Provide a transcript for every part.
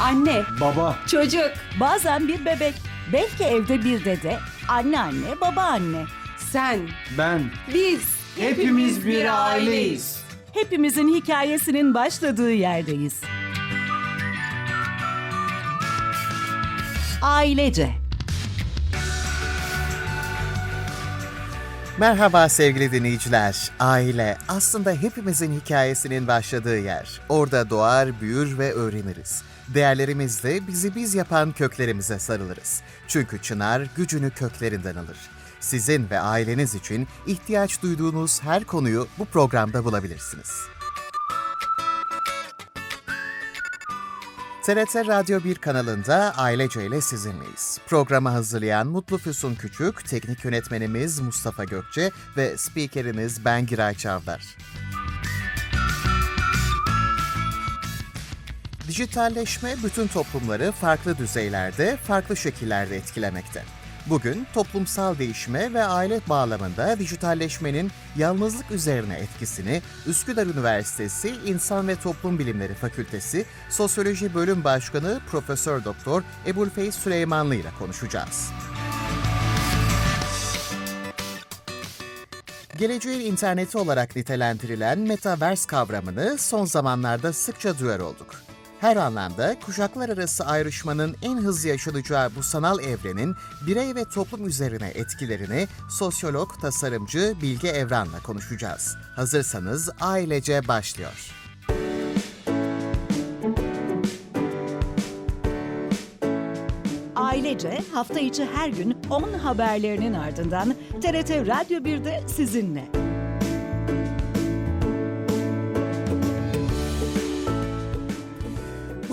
Anne, Baba, çocuk. Bazen bir bebek, belki evde bir dede, anneanne, babaanne. Sen, ben, biz. hepimiz bir aileyiz. Hepimizin hikayesinin başladığı yerdeyiz. Ailece. Merhaba sevgili dinleyiciler. Aile aslında hepimizin hikayesinin başladığı yer. Orada doğar, büyür ve öğreniriz. Değerlerimizle bizi biz yapan köklerimize sarılırız. Çünkü çınar gücünü köklerinden alır. Sizin ve aileniz için ihtiyaç duyduğunuz her konuyu bu programda bulabilirsiniz. TRT Radyo 1 kanalında Ailece ile sizinleyiz. Programı hazırlayan Mutlu Füsun Küçük, teknik yönetmenimiz Mustafa Gökçe ve spikeriniz ben Giray Çavdar. Dijitalleşme bütün toplumları farklı düzeylerde, farklı şekillerde etkilemekte. Bugün toplumsal değişme ve aile bağlamında dijitalleşmenin yalnızlık üzerine etkisini Üsküdar Üniversitesi İnsan ve Toplum Bilimleri Fakültesi Sosyoloji Bölüm Başkanı Profesör Doktor Ebulfeyiz Süleymanlı ile konuşacağız. Geleceğin interneti olarak nitelendirilen metaverse kavramını son zamanlarda sıkça duyar olduk. Her anlamda kuşaklar arası ayrışmanın en hızlı yaşanacağı bu sanal evrenin birey ve toplum üzerine etkilerini sosyolog, tasarımcı Bilge Evran'la konuşacağız. Hazırsanız ailece başlıyor. Ailece hafta içi her gün 10 haberlerinin ardından TRT Radyo 1'de sizinle.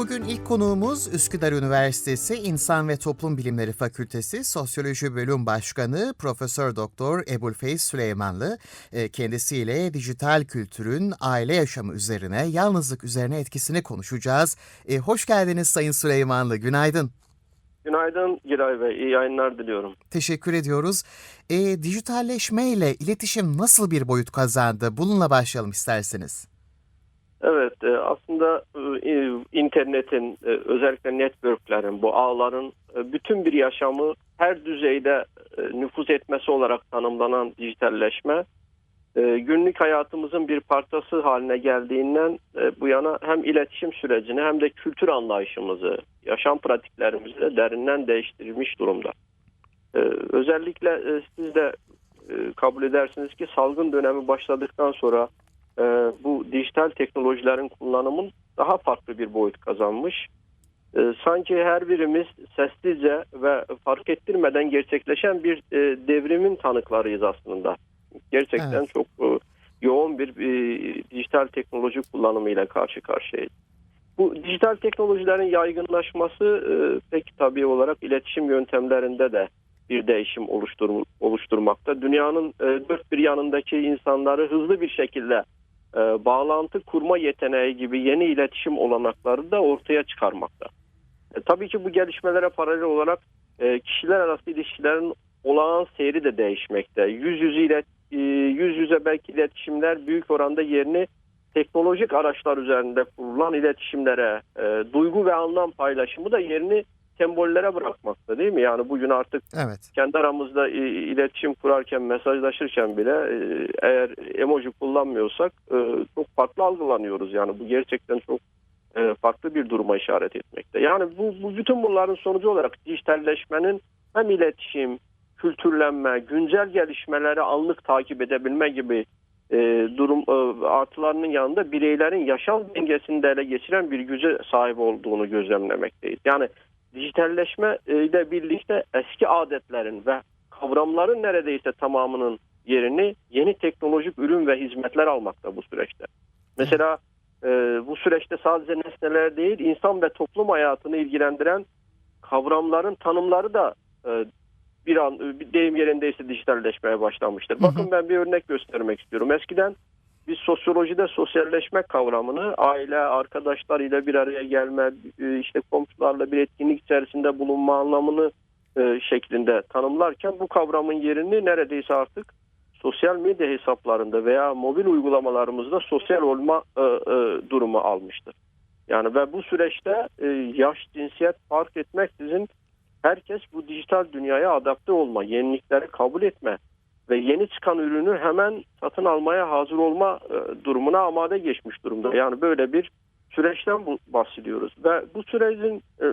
Bugün ilk konuğumuz Üsküdar Üniversitesi İnsan ve Toplum Bilimleri Fakültesi Sosyoloji Bölüm Başkanı Profesör Doktor Ebulfeyiz Süleymanlı. E, Kendisiyle dijital kültürün aile yaşamı üzerine, yalnızlık üzerine etkisini konuşacağız. E, Hoş geldiniz Sayın Süleymanlı, günaydın. Günaydın Giray Bey, iyi yayınlar diliyorum. Teşekkür ediyoruz. E, dijitalleşme ile iletişim nasıl bir boyut kazandı? Bununla başlayalım isterseniz. Evet, e, aslında e, internetin, e, özellikle networklerin, bu ağların bütün bir yaşamı her düzeyde nüfuz etmesi olarak tanımlanan dijitalleşme, günlük hayatımızın bir parçası haline geldiğinden bu yana hem iletişim sürecini hem de kültür anlayışımızı, yaşam pratiklerimizi de derinden değiştirmiş durumda. Özellikle siz de kabul edersiniz ki salgın dönemi başladıktan sonra e, bu dijital teknolojilerin kullanımın daha farklı bir boyut kazanmış. E, sanki her birimiz sessizce ve fark ettirmeden gerçekleşen bir e, devrimin tanıklarıyız aslında. Gerçekten Evet. çok e, yoğun bir e, dijital teknoloji kullanımıyla karşı karşıyayız. Bu dijital teknolojilerin yaygınlaşması e, pek tabii olarak iletişim yöntemlerinde de bir değişim oluştur, oluşturmakta. Dünyanın e, dört bir yanındaki insanları hızlı bir şekilde e, bağlantı kurma yeteneği gibi yeni iletişim olanakları da ortaya çıkarmakta. E, tabii ki bu gelişmelere paralel olarak e, kişiler arası ilişkilerin olağan seyri de değişmekte. Yüz yüze ilet, e, yüz yüze belki iletişimler büyük oranda yerini teknolojik araçlar üzerinde kurulan iletişimlere, e, duygu ve anlam paylaşımı da yerini sembollere bırakmakta değil mi? Yani bugün artık Evet. kendi aramızda iletişim kurarken, mesajlaşırken bile e, eğer emoji kullanmıyorsak e, çok farklı algılanıyoruz. Yani bu gerçekten çok e, farklı bir duruma işaret etmekte. Yani bu, bu bütün bunların sonucu olarak dijitalleşmenin hem iletişim, kültürlenme, güncel gelişmeleri anlık takip edebilme gibi e, durum e, artılarının yanında bireylerin yaşam dengesini de ele geçiren bir güce sahip olduğunu gözlemlemekteyiz. Yani dijitalleşme e, ile birlikte eski adetlerin ve kavramların neredeyse tamamının yerini yeni teknolojik ürün ve hizmetler almakta bu süreçte. Mesela e, bu süreçte sadece nesneler değil insan ve toplum hayatını ilgilendiren kavramların tanımları da e, bir an bir deyim yerindeyse dijitalleşmeye başlamıştır. hı. Bakın ben bir örnek göstermek istiyorum. Eskiden biz sosyolojide sosyalleşme kavramını aile, arkadaşlar ile bir araya gelme, e, işte komşularla bir etkinlik içerisinde bulunma anlamını e, şeklinde tanımlarken bu kavramın yerini neredeyse artık sosyal medya hesaplarında veya mobil uygulamalarımızda sosyal olma e, durumu almıştır. Yani ve bu süreçte yaş, cinsiyet fark etmeksizin herkes bu dijital dünyaya adapte olma, yenilikleri kabul etme ve yeni çıkan ürünü hemen satın almaya hazır olma e, durumuna amade geçmiş durumda. Yani böyle bir süreçten bahsediyoruz ve bu sürecin e,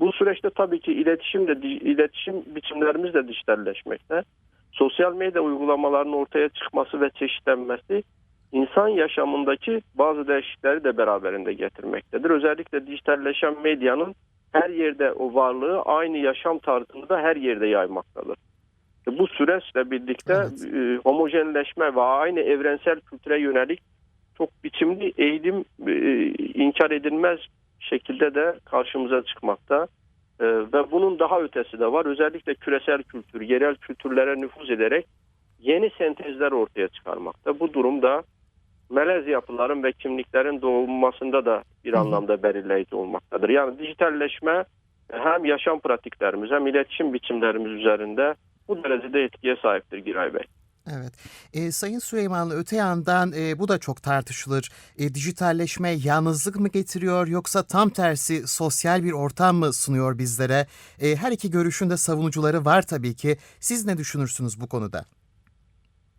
bu süreçte tabii ki iletişim de iletişim biçimlerimiz de dijitalleşmekte. Sosyal medya uygulamalarının ortaya çıkması ve çeşitlenmesi insan yaşamındaki bazı değişiklikleri de beraberinde getirmektedir. Özellikle dijitalleşen medyanın her yerde o varlığı aynı yaşam tarzını da her yerde yaymaktadır. Bu süreçle birlikte Evet. e, homojenleşme ve aynı evrensel kültüre yönelik çok biçimli eğilim e, inkar edilmez şekilde de karşımıza çıkmakta. E, ve bunun daha ötesi de var. Özellikle küresel kültür, yerel kültürlere nüfuz ederek yeni sentezler ortaya çıkarmakta. Bu durumda melez yapıların ve kimliklerin doğulmasında da bir anlamda belirleyici olmaktadır. Yani dijitalleşme hem yaşam pratiklerimiz hem iletişim biçimlerimiz üzerinde bu derecede etkiye sahiptir Giray Bey. Evet. E, Sayın Süleyman öte yandan e, bu da çok tartışılır. E, dijitalleşme yalnızlık mı getiriyor yoksa tam tersi sosyal bir ortam mı sunuyor bizlere? E, her iki görüşün de savunucuları var tabii ki. Siz ne düşünürsünüz bu konuda?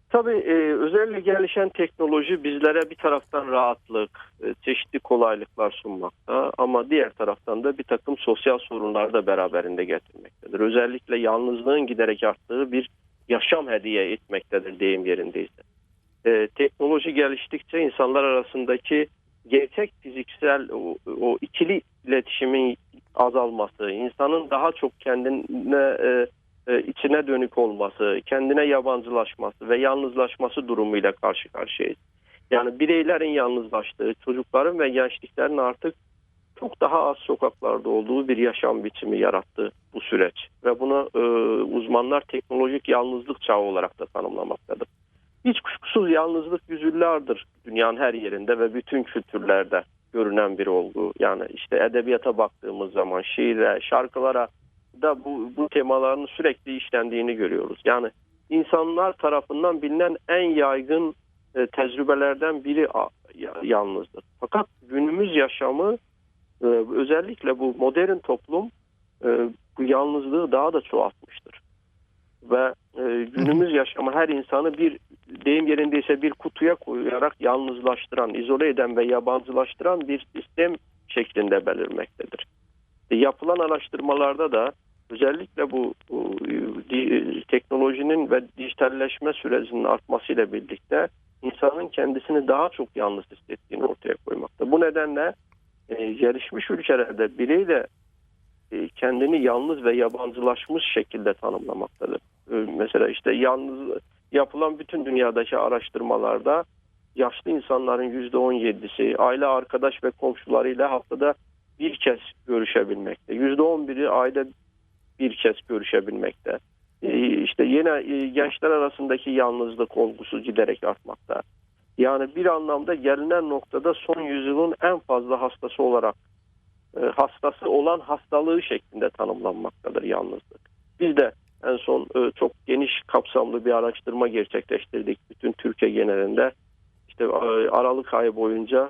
Tabii e, özellikle gelişen teknoloji bizlere bir taraftan rahatlık, e, çeşitli kolaylıklar sunmakta ama diğer taraftan da bir takım sosyal sorunlar da beraberinde getirmektedir. Özellikle yalnızlığın giderek arttığı bir yaşam hediye etmektedir deyim yerindeyse. E, teknoloji geliştikçe insanlar arasındaki gerçek fiziksel o, o ikili iletişimin azalması, insanın daha çok kendine e, içine dönük olması, kendine yabancılaşması ve yalnızlaşması durumuyla karşı karşıyayız. Yani bireylerin yalnızlaştığı, çocukların ve gençliklerin artık çok daha az sokaklarda olduğu bir yaşam biçimi yarattı bu süreç. Ve bunu e, uzmanlar teknolojik yalnızlık çağı olarak da tanımlamaktadır. Hiç kuşkusuz yalnızlık yüzyıllardır dünyanın her yerinde ve bütün kültürlerde görünen bir olgu. Yani işte edebiyata baktığımız zaman şiire, şarkılara da bu, bu temaların sürekli işlendiğini görüyoruz. Yani insanlar tarafından bilinen en yaygın e, tecrübelerden biri a- ya- yalnızlık. Fakat günümüz yaşamı e, özellikle bu modern toplum e, bu yalnızlığı daha da çoğaltmıştır. Ve e, günümüz yaşamı her insanı bir deyim yerindeyse bir kutuya koyarak yalnızlaştıran, izole eden ve yabancılaştıran bir sistem şeklinde belirmektedir. E, yapılan araştırmalarda da özellikle bu, bu di- teknolojinin ve dijitalleşme sürecinin artmasıyla birlikte insanın kendisini daha çok yalnız hissettiğini ortaya koymakta. Bu nedenle e, gelişmiş ülkelerde birey de e, kendini yalnız ve yabancılaşmış şekilde tanımlamaktadır. E, mesela işte yalnız yapılan bütün dünyadaki araştırmalarda yaşlı insanların %17'si aile arkadaş ve komşularıyla haftada bir kez görüşebilmekte. %11'i aile bir kez görüşebilmekte. E, işte yine e, gençler arasındaki yalnızlık olgusu giderek artmakta. Yani bir anlamda gelinen noktada son yüzyılın en fazla hastası olarak e, hastası olan hastalığı şeklinde tanımlanmaktadır yalnızlık. Biz de en son çok geniş kapsamlı bir araştırma gerçekleştirdik bütün Türkiye genelinde. İşte Aralık ayı boyunca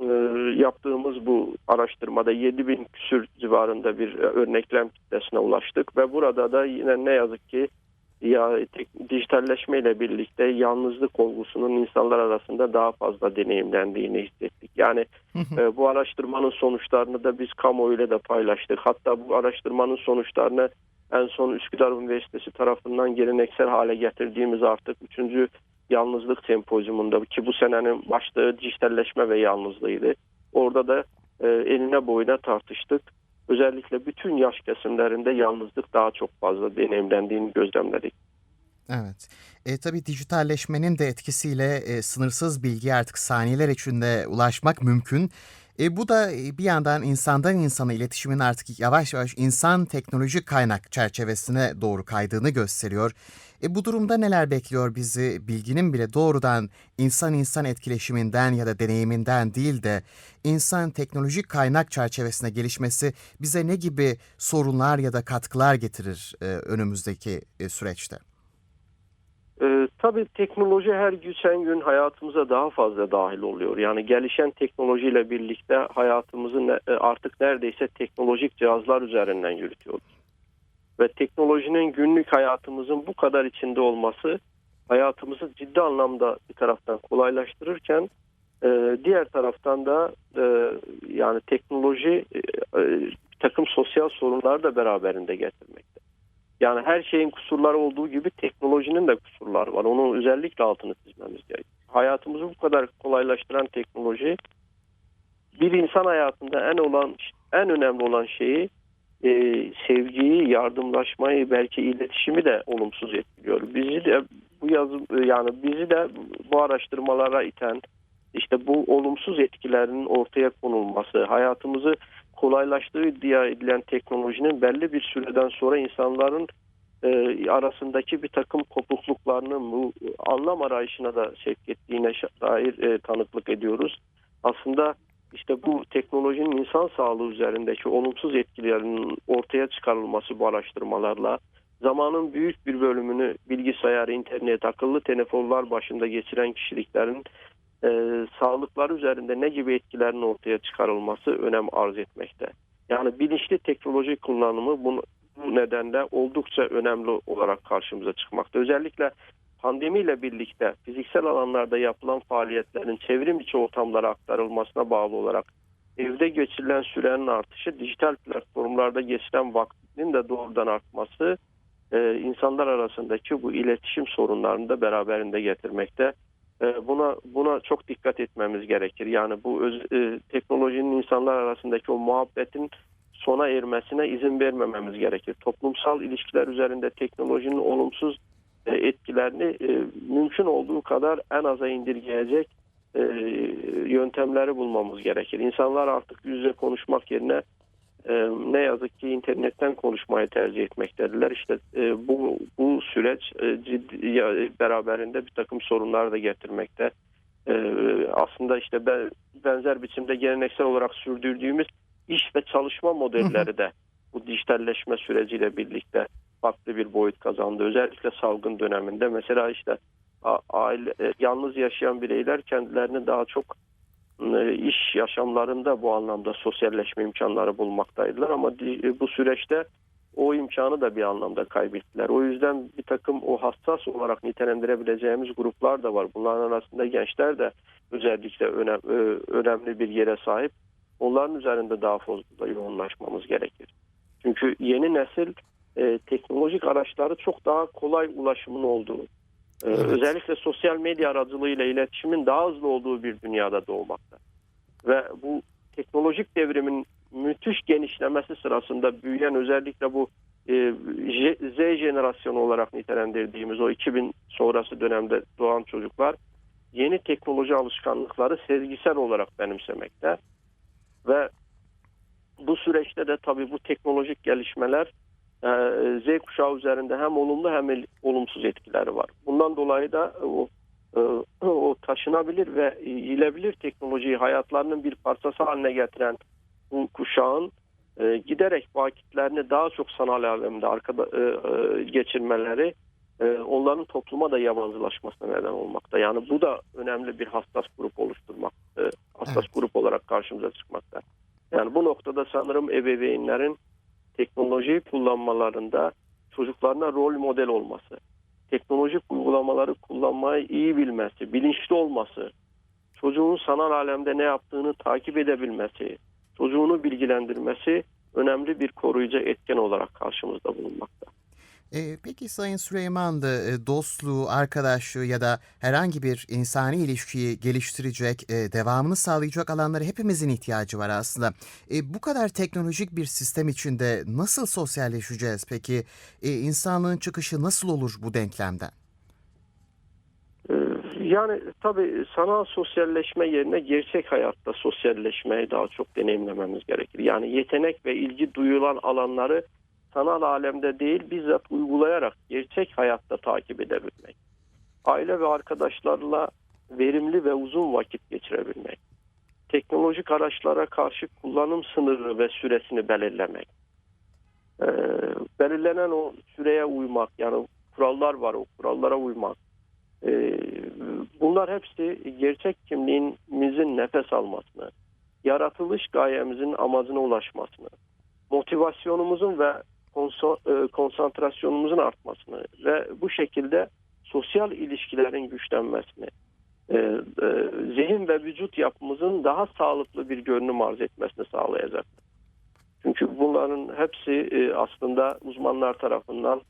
e, yaptığımız bu araştırmada 7000 küsür civarında bir e, örneklem kitlesine ulaştık ve burada da yine ne yazık ki ya tek- dijitalleşmeyle birlikte yalnızlık olgusunun insanlar arasında daha fazla deneyimlendiğini hissettik. Yani e, bu araştırmanın sonuçlarını da biz kamuoyuyla da paylaştık. Hatta bu araştırmanın sonuçlarını en son Üsküdar Üniversitesi tarafından geleneksel hale getirdiğimiz artık 3. yalnızlık sempozyumunda ki bu senenin başlığı dijitalleşme ve yalnızlığıydı. Orada da e, eline boyuna tartıştık. Özellikle bütün yaş kesimlerinde yalnızlık daha çok fazla deneyimlendiğini gözlemledik. Evet. E, tabii dijitalleşmenin de etkisiyle e, sınırsız bilgiye artık saniyeler içinde ulaşmak mümkün. E, bu da e, bir yandan insandan insana iletişimin artık yavaş yavaş insan teknoloji kaynak çerçevesine doğru kaydığını gösteriyor. E, bu durumda neler bekliyor bizi? Bilginin bile doğrudan insan insan etkileşiminden ya da deneyiminden değil de insan teknolojik kaynak çerçevesine gelişmesi bize ne gibi sorunlar ya da katkılar getirir e, önümüzdeki e, süreçte? Ee, tabii teknoloji her geçen gün hayatımıza daha fazla dahil oluyor. Yani gelişen teknolojiyle birlikte hayatımızı e, artık neredeyse teknolojik cihazlar üzerinden yürütüyoruz. Ve teknolojinin günlük hayatımızın bu kadar içinde olması hayatımızı ciddi anlamda bir taraftan kolaylaştırırken e, diğer taraftan da e, yani teknoloji e, bir takım sosyal sorunlar da beraberinde getirmekte. Yani her şeyin kusurları olduğu gibi teknolojinin de kusurları var. Onun özellikle altını çizmemiz gerekiyor. Hayatımızı bu kadar kolaylaştıran teknoloji bir insan hayatında en olan en önemli olan şeyi e, sevgiyi, yardımlaşmayı, belki iletişimi de olumsuz etkiliyor. Bizi de bu yazı yani bizi de bu araştırmalara iten işte bu olumsuz etkilerin ortaya konulması, hayatımızı kolaylaştırdığı iddia edilen teknolojinin belli bir süreden sonra insanların e, arasındaki bir takım kopukluklarının bu anlam arayışına da sevk ettiğine dair e, tanıklık ediyoruz. Aslında işte bu teknolojinin insan sağlığı üzerindeki olumsuz etkilerinin ortaya çıkarılması bu araştırmalarla zamanın büyük bir bölümünü bilgisayar, internet, akıllı telefonlar başında geçiren kişiliklerin e, sağlıkları üzerinde ne gibi etkilerin ortaya çıkarılması önem arz etmekte. Yani bilinçli teknoloji kullanımı bu, bu nedenle oldukça önemli olarak karşımıza çıkmakta. Özellikle pandemiyle birlikte fiziksel alanlarda yapılan faaliyetlerin çevrim içi ortamlara aktarılmasına bağlı olarak evde geçirilen sürenin artışı, dijital platformlarda geçiren vaktinin de doğrudan artması e, insanlar arasındaki bu iletişim sorunlarını da beraberinde getirmekte. E, buna buna çok dikkat etmemiz gerekir. Yani bu öz, e, teknolojinin insanlar arasındaki o muhabbetin sona ermesine izin vermememiz gerekir. Toplumsal ilişkiler üzerinde teknolojinin olumsuz etkilerini e, mümkün olduğu kadar en aza indirgeyecek e, yöntemleri bulmamız gerekir. İnsanlar artık yüz yüze konuşmak yerine e, ne yazık ki internetten konuşmayı tercih etmektedirler. İşte e, bu bu süreç e, ciddi beraberinde bir takım sorunlar da getirmekte. E, aslında işte ben, benzer biçimde geleneksel olarak sürdürdüğümüz iş ve çalışma modelleri de bu dijitalleşme süreciyle birlikte farklı bir boyut kazandı. Özellikle salgın döneminde mesela işte aile e, yalnız yaşayan bireyler kendilerini daha çok e, iş yaşamlarında bu anlamda sosyalleşme imkanları bulmaktaydılar ama e, bu süreçte o imkanı da bir anlamda kaybettiler. O yüzden bir takım o hassas olarak nitelendirebileceğimiz gruplar da var. Bunların arasında gençler de özellikle önem, önemli bir yere sahip. Onların üzerinde daha fazla yoğunlaşmamız gerekir. Çünkü yeni nesil e, teknolojik araçları çok daha kolay ulaşımın olduğu, e, Evet. özellikle sosyal medya aracılığıyla iletişimin daha hızlı olduğu bir dünyada doğmakta. Ve bu teknolojik devrimin müthiş genişlemesi sırasında büyüyen özellikle bu e, Z jenerasyonu olarak nitelendirdiğimiz o 2000 sonrası dönemde doğan çocuklar yeni teknoloji alışkanlıkları sezgisel olarak benimsemekte ve bu süreçte de tabii bu teknolojik gelişmeler e, Z kuşağı üzerinde hem olumlu hem olumsuz etkileri var. Bundan dolayı da o, e, o taşınabilir ve yiyilebilir teknolojiyi hayatlarının bir parçası haline getiren bu kuşağın e, giderek vakitlerini daha çok sanal alemde arkada e, e, geçirmeleri e, onların topluma da yabancılaşmasına neden olmakta. Yani bu da önemli bir hassas grup oluşturmak, e, hassas Evet. grup olarak karşımıza çıkmakta. Yani bu noktada sanırım ebeveynlerin teknolojiyi kullanmalarında çocuklarına rol model olması, teknolojik uygulamaları kullanmayı iyi bilmesi, bilinçli olması, çocuğun sanal alemde ne yaptığını takip edebilmesi, çocuğunu bilgilendirmesi önemli bir koruyucu etken olarak karşımızda bulunmakta. E, peki Sayın Süleyman da e, dostluğu, arkadaşlığı ya da herhangi bir insani ilişkiyi geliştirecek, e, devamını sağlayacak alanlara hepimizin ihtiyacı var aslında. E, bu kadar teknolojik bir sistem içinde nasıl sosyalleşeceğiz peki? E, insanlığın çıkışı nasıl olur bu denklemden? Ee, Yani tabii sanal sosyalleşme yerine gerçek hayatta sosyalleşmeyi daha çok deneyimlememiz gerekir. Yani yetenek ve ilgi duyulan alanları sanal alemde değil bizzat uygulayarak gerçek hayatta takip edebilmek. Aile ve arkadaşlarla verimli ve uzun vakit geçirebilmek. Teknolojik araçlara karşı kullanım sınırı ve süresini belirlemek. Ee, belirlenen o süreye uymak yani kurallar var o kurallara uymak E, bunlar hepsi gerçek kimliğimizin nefes almasını, yaratılış gayemizin amacına ulaşmasını, motivasyonumuzun ve konsantrasyonumuzun artmasını ve bu şekilde sosyal ilişkilerin güçlenmesini, e, e, zihin ve vücut yapımızın daha sağlıklı bir görünüm arz etmesini sağlayacak. Çünkü bunların hepsi e, aslında uzmanlar tarafından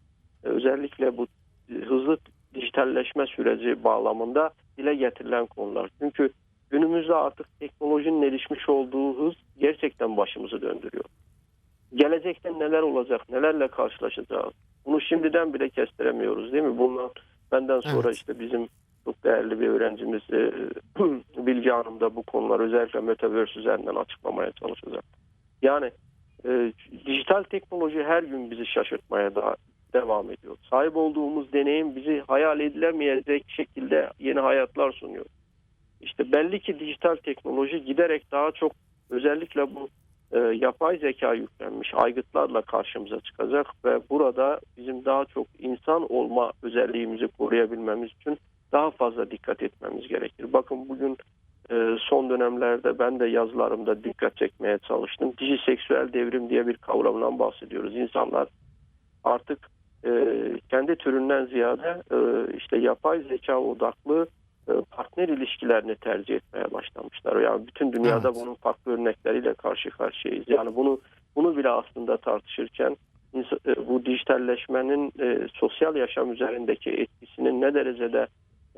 e, özellikle bu e, hızlı dijitalleşme süreci bağlamında dile getirilen konular. Çünkü günümüzde artık teknolojinin erişmiş olduğu hız gerçekten başımızı döndürüyor. Gelecekte neler olacak, nelerle karşılaşacağız? Bunu şimdiden bile kestiremiyoruz değil mi? Bundan benden sonra Evet. işte bizim çok değerli bir öğrencimiz e, Bilgi Hanım da bu konuları özellikle Metaverse üzerinden açıklamaya çalışacak. Yani e, dijital teknoloji her gün bizi şaşırtmaya da devam ediyor. Sahip olduğumuz deneyim bizi hayal edilemeyecek şekilde yeni hayatlar sunuyor. İşte belli ki dijital teknoloji giderek daha çok özellikle bu e, yapay zeka yüklenmiş aygıtlarla karşımıza çıkacak ve burada bizim daha çok insan olma özelliğimizi koruyabilmemiz için daha fazla dikkat etmemiz gerekir. Bakın bugün e, son dönemlerde ben de yazılarımda dikkat çekmeye çalıştım. Dijiseksüel devrim diye bir kavramdan bahsediyoruz. İnsanlar artık e, kendi türünden ziyade e, işte yapay zeka odaklı partner ilişkilerini tercih etmeye başlamışlar. Yani bütün dünyada Evet. bunun farklı örnekleriyle karşı karşıyayız. Yani bunu bunu bile aslında tartışırken e, bu dijitalleşmenin e, sosyal yaşam üzerindeki etkisinin ne derecede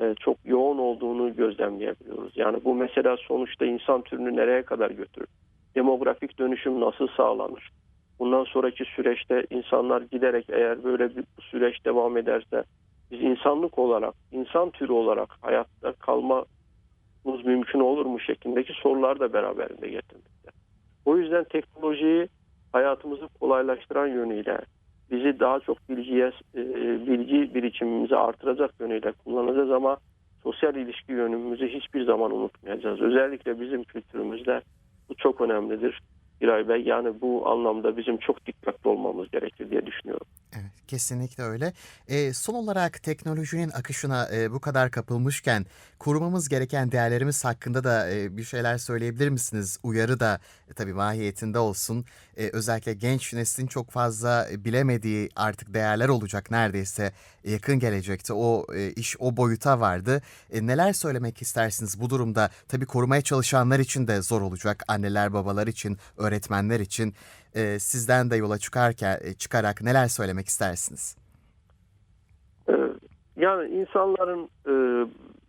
e, çok yoğun olduğunu gözlemleyebiliyoruz. Yani bu mesela sonuçta insan türünü nereye kadar götürür? Demografik dönüşüm nasıl sağlanır? Bundan sonraki süreçte insanlar giderek eğer böyle bir süreç devam ederse biz insanlık olarak, insan türü olarak hayatta kalmamız mümkün olur mu şeklindeki sorular da beraberinde getirmekte. O yüzden teknolojiyi hayatımızı kolaylaştıran yönüyle bizi daha çok bilgiye e, bilgi birikimimizi artıracak yönüyle kullanacağız ama sosyal ilişki yönümüzü hiçbir zaman unutmayacağız. Özellikle bizim kültürümüzde bu çok önemlidir. Giray Bey yani bu anlamda bizim çok dikkatli olmamız gerekir diye düşünüyorum. Kesinlikle öyle. E, son olarak teknolojinin akışına e, bu kadar kapılmışken korumamız gereken değerlerimiz hakkında da e, bir şeyler söyleyebilir misiniz? Uyarı da e, tabii mahiyetinde olsun. E, özellikle genç neslin çok fazla e, bilemediği artık değerler olacak neredeyse yakın gelecekte. O e, iş o boyuta vardı. E, neler söylemek istersiniz bu durumda? Tabii korumaya çalışanlar için de zor olacak. Anneler, babalar için, öğretmenler için. E, sizden de yola çıkarken e, çıkarak neler söylemek istersiniz? Ee, Yani insanların e,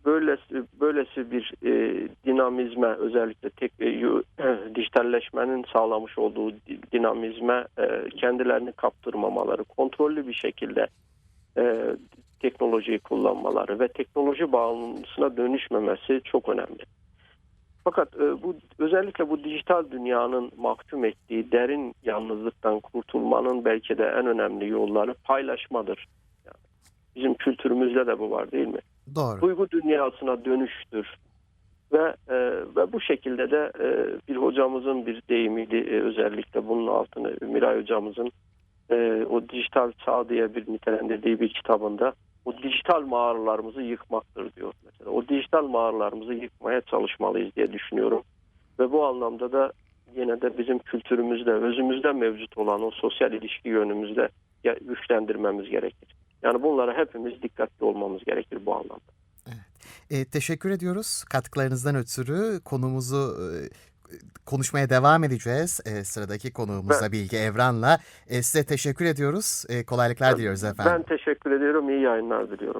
böylesi böylesi bir e, dinamizme özellikle tek e, dijitalleşmenin sağlamış olduğu di- dinamizme e, kendilerini kaptırmamaları, kontrollü bir şekilde e, teknolojiyi kullanmaları ve teknoloji bağımlısına dönüşmemesi çok önemli. Fakat e, bu özellikle bu dijital dünyanın mahkum ettiği derin yalnızlıktan kurtulmanın belki de en önemli yolları paylaşmadır. Yani bizim kültürümüzde de bu var değil mi? Doğru. Duygu dünyasına dönüştür. Ve e, ve bu şekilde de e, bir hocamızın bir deyimiydi e, özellikle bunun altını Miray hocamızın e, o dijital çağ diye bir nitelendirdiği bir kitabında o dijital mağaralarımızı yıkmaktır diyor mesela. O dijital mağaralarımızı yıkmaya çalışmalıyız diye düşünüyorum. Ve bu anlamda da yine de bizim kültürümüzde, özümüzde mevcut olan o sosyal ilişki yönümüzde güçlendirmemiz gerekir. Yani bunlara hepimiz dikkatli olmamız gerekir bu anlamda. E, teşekkür ediyoruz katkılarınızdan ötürü konumuzu e, konuşmaya devam edeceğiz. E, sıradaki konuğumuz da Bilge Evran'la. E, size teşekkür ediyoruz. E, kolaylıklar diliyoruz efendim. Ben teşekkür ediyorum. İyi yayınlar diliyorum.